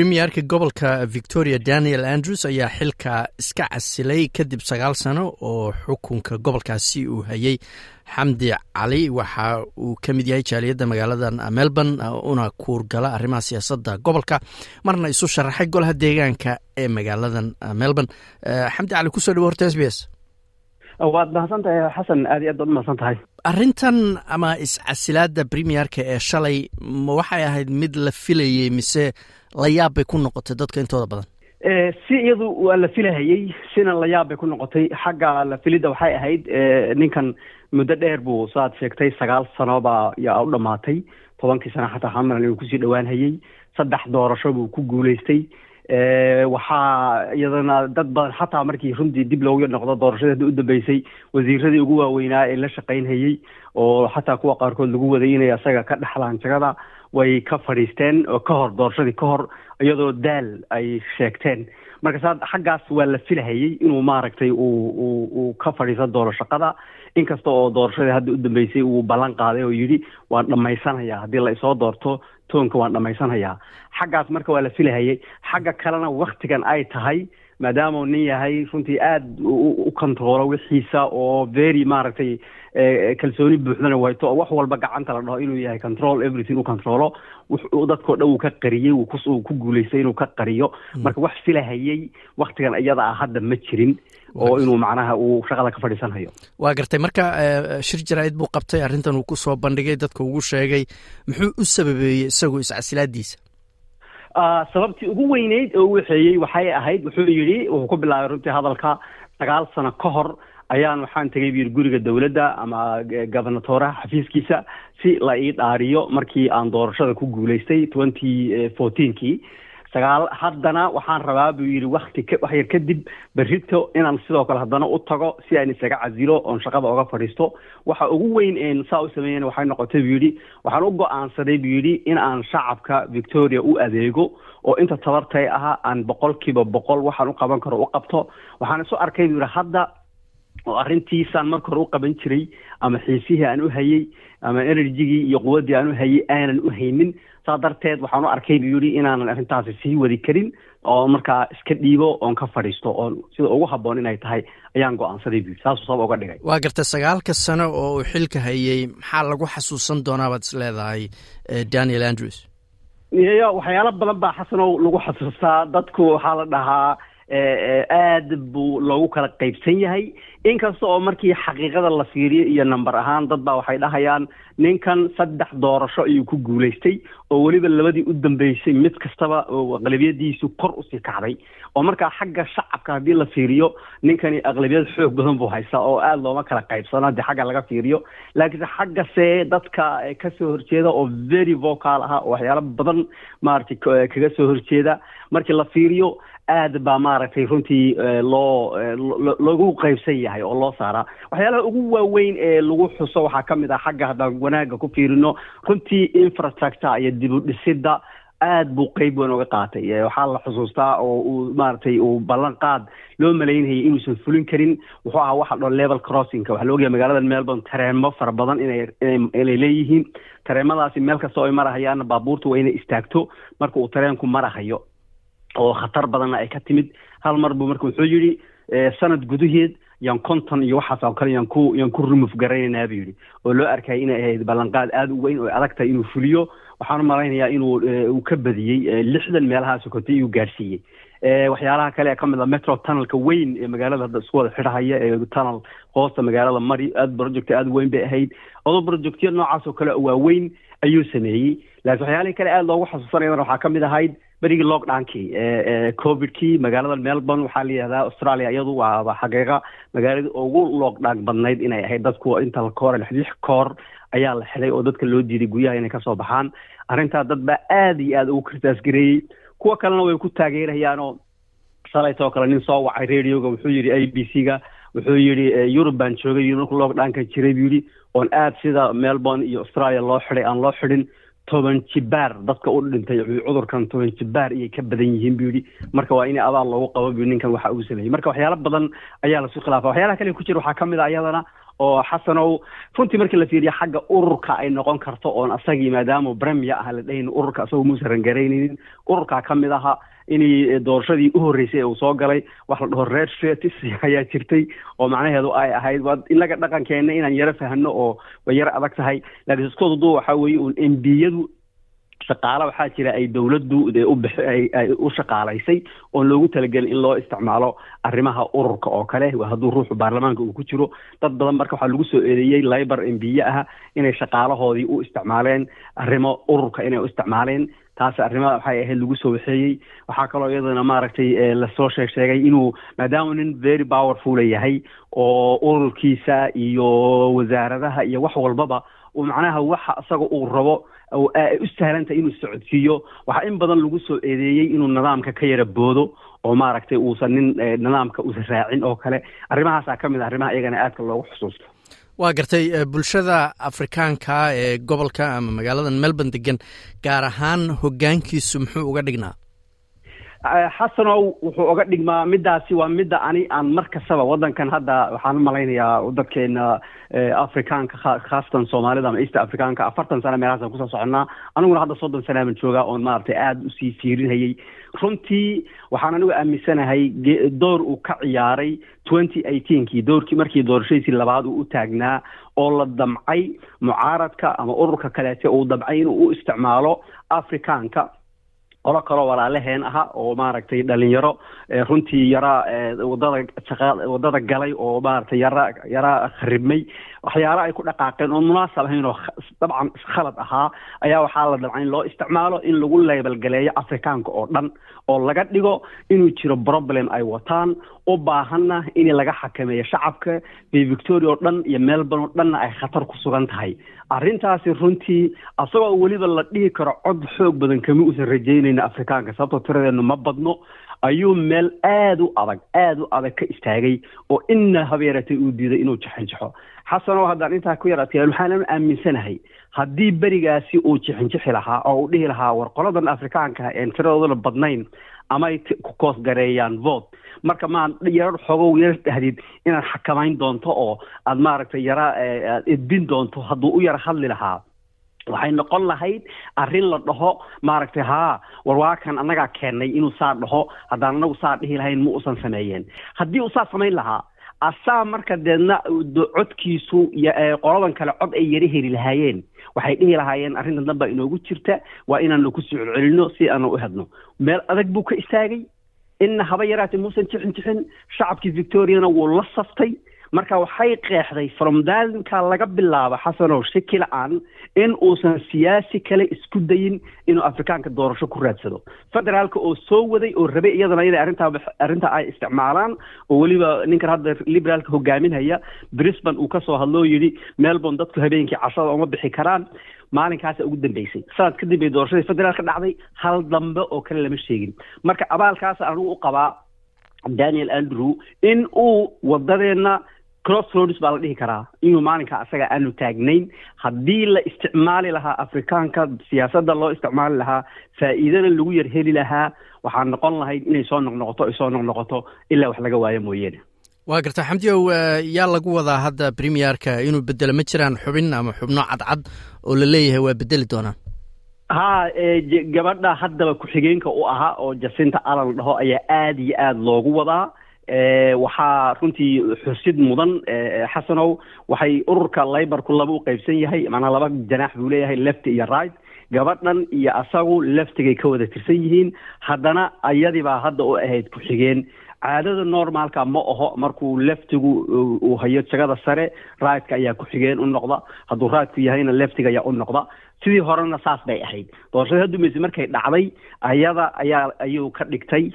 premierka gobolka victoria daniel andrews ayaa xilka iska casilay kadib sagaal sano oo xukunka gobolkaasi uu hayay. Xamdi cali waxa uu ka mid yahay jaaliyadda magaalada melbourne una kuurgala arrimaha siyaasadda gobolka marna isu sharaxay golaha deegaanka ee magaaladan melbourne. Xamdi cali ku soo dhawo horta s b s. Waad mahadsan tahay xasan aad iyo aad baad umahadsan tahay arrintan ama iscasilaadda premierka ee shalay ma waxay ahayd mid la filayey mise la yaab bay ku noqotay dadka intooda badan? Si iyadu waa la filahayey sina la yaab bay ku noqotay. Xagga la filidda waxay ahayd ninkan muddo dheer buu saad sheegtay sagaal sano baa yaa u dhamaatay. Tobankii sano xataa xamalan inuu ku sii dhowaan hayey saddex doorasho buu ku guulaystay waxaa iyadana dad badan xataa markii runtii dib loogu noqdo doorashadii u dambeysay wasiiradii ugu waaweynaa ee la shaqaynhayey oo xataa kuwa qaarkood lagu waday inay asaga ka dhexlaan jagada way ka fadhiisteen oo ka hor doorashadii ka hor iyadoo daal ay sheegteen. Marka saa xaggaas waa la filahayey inuu maaragtay uu uu ka fadhiisan doono shaqada. Inkasta oo doorashadii hadda u dambeysay uu ballan qaaday oo yidhi waan dhammaysanayaa haddii la isoo doorto toonka waan dhammaysanayaa xaggaas marka waa la filahayey xagga kalena waktigan ay tahay maadaama nin yahay runtii aada u controlo wixiisa oo very maaragtay kalsooni buuxdana wayto wax walba gacanta la dhaho inuu yahay control everything u controlo. Dadkao dhan uu ka qariyey ku guulaystay inuu ka qariyo. Marka wax filahayey waktigan iyada ah hadda ma jirin oo inuu macnaha uu shaqada ka fadhiisanhayo waa gartay. Marka shir jaraa'id buu qabtay arrintan uu ku soo bandhigay dadka ugu sheegay muxuu u sababeeyey isagu iscasilaadiisa sababtii ugu weyneyd oo u waxay ahayd wuxuu yidhi wuxuu ku bilaabay runtii hadalka sagaal sano ka hor ayaan waxaan tegay buyiri guriga dowladda ama gobernatoraha xafiiskiisa si la ii dhaariyo markii aan doorashada ku guulaystay twenty fourteenkii sagaal haddana waxaan rabaa buu yidhi wakti wax yar kadib berrito inaan sidoo kale haddana u tago si aan isaga casilo oon shaqada oga fadhiisto. Waxa ugu weyn saa u sameeyen waxay noqotay buu yidhi waxaan u go'aansaday buu yidhi in aan shacabka victoria u adeego oo inta tabartay aha aan boqolkiiba boqol waxaan u qaban karo u qabto. Waxaan isu arkay buu yidhi hadda oo arrintiisaan marka hore u qaban jiray ama xiisihii aan u hayey ama enerjigii iyo quwaddii aan u hayey aanan u haynin saa darteed waxaan u arkay buu yidhi inaanan arrintaasi sii wadi karin oo markaa iska dhiibo oon ka fadhiisto oon sida ugu habboon inay tahay ayaan go'aansaday buu yidhi. Saasuu sabab uga dhigay. Waa gartay sagaalka sano oo uu xilka hayey maxaa lagu xasuusan doonaa baad is leedahay daniel andrews? Iyo waxyaalo badan baa xasanow lagu xasuustaa. Dadku waxaa la dhahaa aad buu loogu kala qaybsan yahay. Inkasta oo markii xaqiiqada la fiiriyo iyo number ahaan dad baa waxay dhahayaan ninkan saddex doorasho ayuu ku guulaystay oo weliba labadii u dambeysay mid kastaba aqlabiyadiisu kor u sii kacday. Oo markaa xagga shacabka haddii la fiiriyo ninkani aqlabiyad xoog badan buu haystaa oo aada looma kala qaybsano haddii xagga laga fiiriyo. Laakiinse xaggase dadka ka soo horjeeda oo very vocal aha oo waxyaalo badan maaragtay kaga soo horjeeda. Markii la fiiriyo aad baa maaragtay runtii loo lagu qaybsan yahay oo loo saaraa. Waxyaalaha ugu waaweyn ee lagu xuso waxaa ka mid ah xagga haddaan wanaagga ku fiirino runtii infrastructure iyo dib u dhisidda aad buu qeyb weyn uga qaatay. Waxaa la xusuustaa oo uu maaragtay uu ballan loo malaynayay inuusan fulin karin. Wuxuu ahaa waxa dhao level crossingka waxaa la magaalada melbourne tareemo fara badan inay leeyihiin. Tareemadaasi meel kasta oo ay marahayaanna baabuurta waa inay istaagto marka uu tareenku marahayo oo khatar badanna ay ka timid. Hal mar buu marka wuxuu yidhi sanad gudaheed yaan konton iyo waxaas oo kale yaan ku yaan ku remove garaynaynaa buu yidhi. Oo loo arkayay inay ahayd ballanqaad aada u weyn oo adag inuu fuliyo. Waxaan malaynayaa inuu uu ka badiyey lixdan meelaha sokotay iyuu gaarsiiyey. Waxyaalaha kale ka mid a metro tunnelka weyn ee magaalada hadda isku wada xidhahaya ee tunnel hoosta magaalada mari aada project aada weyn bay ahayd. Adoo projectyo noocaas oo kale waaweyn ayuu sameeyey. Laakiin waxyaalihii kale aada loogu xasuusanayana waxaa ka mid ahayd berigii lockdownkii covidkii magaalada melbourne waxaa la yihahdaa australia iyadu waa xaqiiqa magaaladii ugu lockdown badnayd inay ahayd dadku inta la koor lix koor ayaa la xidhay oo dadka loo diiday guryaha inay ka soo baxaan. Arrintaa dad baa aada iyo aada ugu kirtaas kuwa kalena way ku taageerayaan oo shalaytoo kale nin soo wacay radioga wuxuu yidhi a b c ga wuxuu yidhi yurub baan joogay marku lockdownka jiray buu yidhi oon aada sida melbourne iyo australia loo xidhay aan loo xidhin toban jibaar. Dadka u dhintay cudurkan toban jibaar iyay ka badan yihiin buu yidhi. Marka waa in abaal loogu qabo bu ninkan waxa uu sameeyey. Marka waxyaalo badan ayaa lasu khilaafa. Waxyaalaha kale ku jira waxaa ka mid a iyadana oo xasanow runtii markii la fiiriya xagga ururka ay noqon karto oon asagii maadaama bremia ah la dhahin ururka asagoo muusan rangaraynin ururkaa ka mid aha inay doorashadii u horreysay uu soo galay wax la dhaho red fetis ayaa jirtay oo macnaheedu ay ahayd waa inaga dhaqankeena inaan yaro fahno oo way yaro adag tahay laakiin iskooda du waxa weeye un embiyadu shaqaale waxaa jira ay dowladdu ay u shaqaalaysay oon loogu talagelin in loo isticmaalo arrimaha ururka oo kale. Hadduu ruuxu baarlamaanka uu ku jiro dad badan marka waxaa lagu soo eedeeyey liber embiye ah inay shaqaalahoodii u isticmaaleen arrimo ururka inay u isticmaaleen. Taas arrimaha waxay ahayd lagu soo waxeeyey. Waxaa kaloo iyadana maaragtay la soo sheeg inuu maadaama nin very powerful yahay oo ururkiisa iyo wasaaradaha iyo wax walbaba macnaha waxa isaga uu rabo u sahlantahay inuu socodsiiyo. Waxaa in badan lagu soo eedeeyey inuu nidaamka ka yara boodo oo maaragtay uusan nin nidaamka uusan raacin oo kale. Arrimahaasaa ka mid a arrimaha iyagana aadka loogu xusuusto. Waa gartay bulshada afrikaanka ee gobolka ama magaalada melbourne degan gaar ahaan hoggaankiisu muxuu uga dhignaa xasanow wuxuu uga dhigmaa middaasi waa midda ani aan mar kastaba waddankan hadda waxaan u malaynayaa dadkeena afrikaanka khaasatan soomaalida ama east afrikaanka. Afartan sano meelahaasaan ku soo soconnaa. Aniguna hadda soddon sana baan joogaa oon maaragtay aada u sii fiirinhayay runtii waxaan anigu aaminsanahay door uu ka ciyaaray twenty eighteenkii. Doorkii markii doorashadiisii labaad uu u taagnaa oo la damcay mucaaradka ama ururka kaleete uu damcay inuu u isticmaalo afrikaanka qolo kaloo walaalaheen aha oo maaragtay dhalinyaro runtii yara waddada shaqa waddada galay oo maaragtay yara yara kharibmay waxyaala ay ku dhaqaaqeen oon munaasab ahayn oo dabcan khalad ahaa ayaa waxaa la damcay in loo isticmaalo in lagu leebelgaleeyo afrikaanka oo dhan oo laga dhigo inuu jiro problem ay wataan u baahanna in laga xakameeyo shacabka bay victoria oo dhan iyo melbourne oo dhanna ay khatar ku sugan tahay. Arrintaasi runtii asagoo weliba la dhihi karo cod xoog badan kama uusan rajaynayna afrikaanka sababtoo tiradeenu ma badno ayuu meel aada u adag aada u adag ka istaagay oo inna habeeratay uu diiday inuu jaxinjaxo xasanoo haddaan intaa ku yar adkeeyan aaminsanahay haddii berigaasi uu jixinjixi lahaa oo uu dhihi lahaa war qoladan afrikaanka een tiradoodana badnayn ama ay ku koosgareeyaan vote. Marka maan yaro xogow yar dhahdid inaad xakamayn doonto oo aad maaragtay yara edbin doonto hadduu u yara hadli lahaa waxay noqon lahayd arrin la dhaho maaragtay haa war annagaa keennay inuu saa dhaho haddaan anagu saa dhihi lahayn ma uusan sameeyeen. Haddii uu saa samayn lahaa asaa marka deedna codkiisu qoladan kale cod ay yara heli lahaayeen waxay dhihi lahaayeen arrintan dan baa inoogu jirta waa inaanu ku soo celcelino si aanu u hedno meel adag buu ka istaagay. Inna haba yaraatee muusan jixin jixin shacabkii victoriana wuu la saftay marka waxay qeexday from laga bilaabo xasanow shaki la'aan in uusan siyaasi kale isku dayin inuu afrikaanka doorasho ku raadsado. Federaalka oo soo waday oo rabay iyadana inay arrintaa arrinta ay isticmaalaan oo weliba ninkan hadda liberaalka hogaaminhaya brisbane uu ka soo hadloo yidhi melbourne dadku habeenkii cashada uma bixi karaan. Maalinkaasa ugu dambeysay. Sanad kadib bay doorashadii federaalka dhacday hal dambe oo kale lama sheegin. Marka abaalkaas anigu u qabaa daniel andrew in uu wadadeenna crossroads baa la dhihi karaa. Inuu maalinka asaga aanu taagnayn haddii la isticmaali lahaa afrikaanka siyaasadda loo isticmaali lahaa faa'iidana lagu yar heli lahaa waxaa noqon lahayd inay soo noqnoqoto ay soo noqnoqoto ilaa wax laga waayo mooyeene waa garta xamdiow yaa lagu wadaa hadda premierka inuu bedelo ma jiraan xubin ama xubno cadcad oo la leeyahay waa bedeli doonaa haa gabadha haddaba ku-xigeenka u ahaa oo jasinta allan dhaho ayaa aada iyo aada loogu wadaa waxaa runtii xusid mudan xasanow waxay ururka libarku laba u qaybsan yahay maanaa laba janaax buu leeyahay left iyo right. Gabadhan iyo asagu leftigay ka wada tirsan yihiin haddana ayadibaa hadda u ahayd ku-xigeen caadada normaalka ma aho markuu leftigu uu hayo jagada sare rightka ayaa ku-xigeen u noqda. Hadduu rightku yahayna leftiga ayaa u noqda. Sidii horena saas bay ahayd. Doorashada hadumayse markay dhacday ayada ayaa ayuu ka dhigtay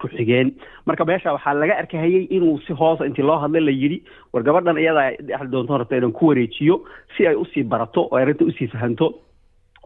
ku-xigeen marka meesha waxaa laga arkahayay inuu si hoosa intii loo hadlay la yidhi war gabadhan iyada dhexli doonto rabta inaan ku wareejiyo si ay u sii barato oo arrinta u sii fahanto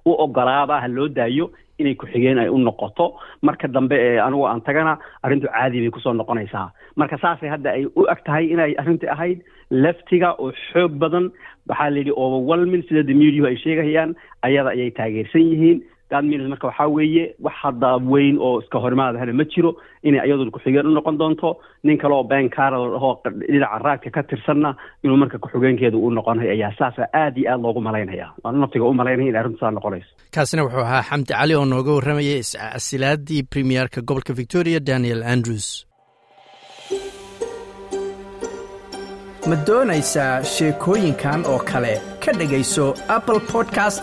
u ogolaaba ha loo daayo inay ku-xigeen ay u noqoto. Marka dambe ee anigu aan tagana arrintu caadi bay ku soo noqonaysaa. Marka saasay hadda ay u eg tahay inay arrintii ahayd leftiga oo xoog badan waxaa la yidhi overwhelming sida the mediahu ay sheegayaan ayada ayay taageersan yihiin dadmins marka waxaa weeye wax hadda weyn oo iska horimaadahana ma jiro inay iyaduna ku-xigeen u noqon doonto. Nin kale oo ben carol ahoo dhinaca raadka ka tirsanna inuu marka ku-xigeenkeeda u noqonayo ayaa saasa aad iyo aad loogu malaynaya waana naftiga u malaynaya in arrintu saa noqonayso. Kaasina wuxuu ahaa xamdi cali oo nooga warramayay iscasilaadii premierka gobolka victoria daniel andrews. Ma doonaysaa sheekooyinkan oo kale? Ka dhegayso apple podcast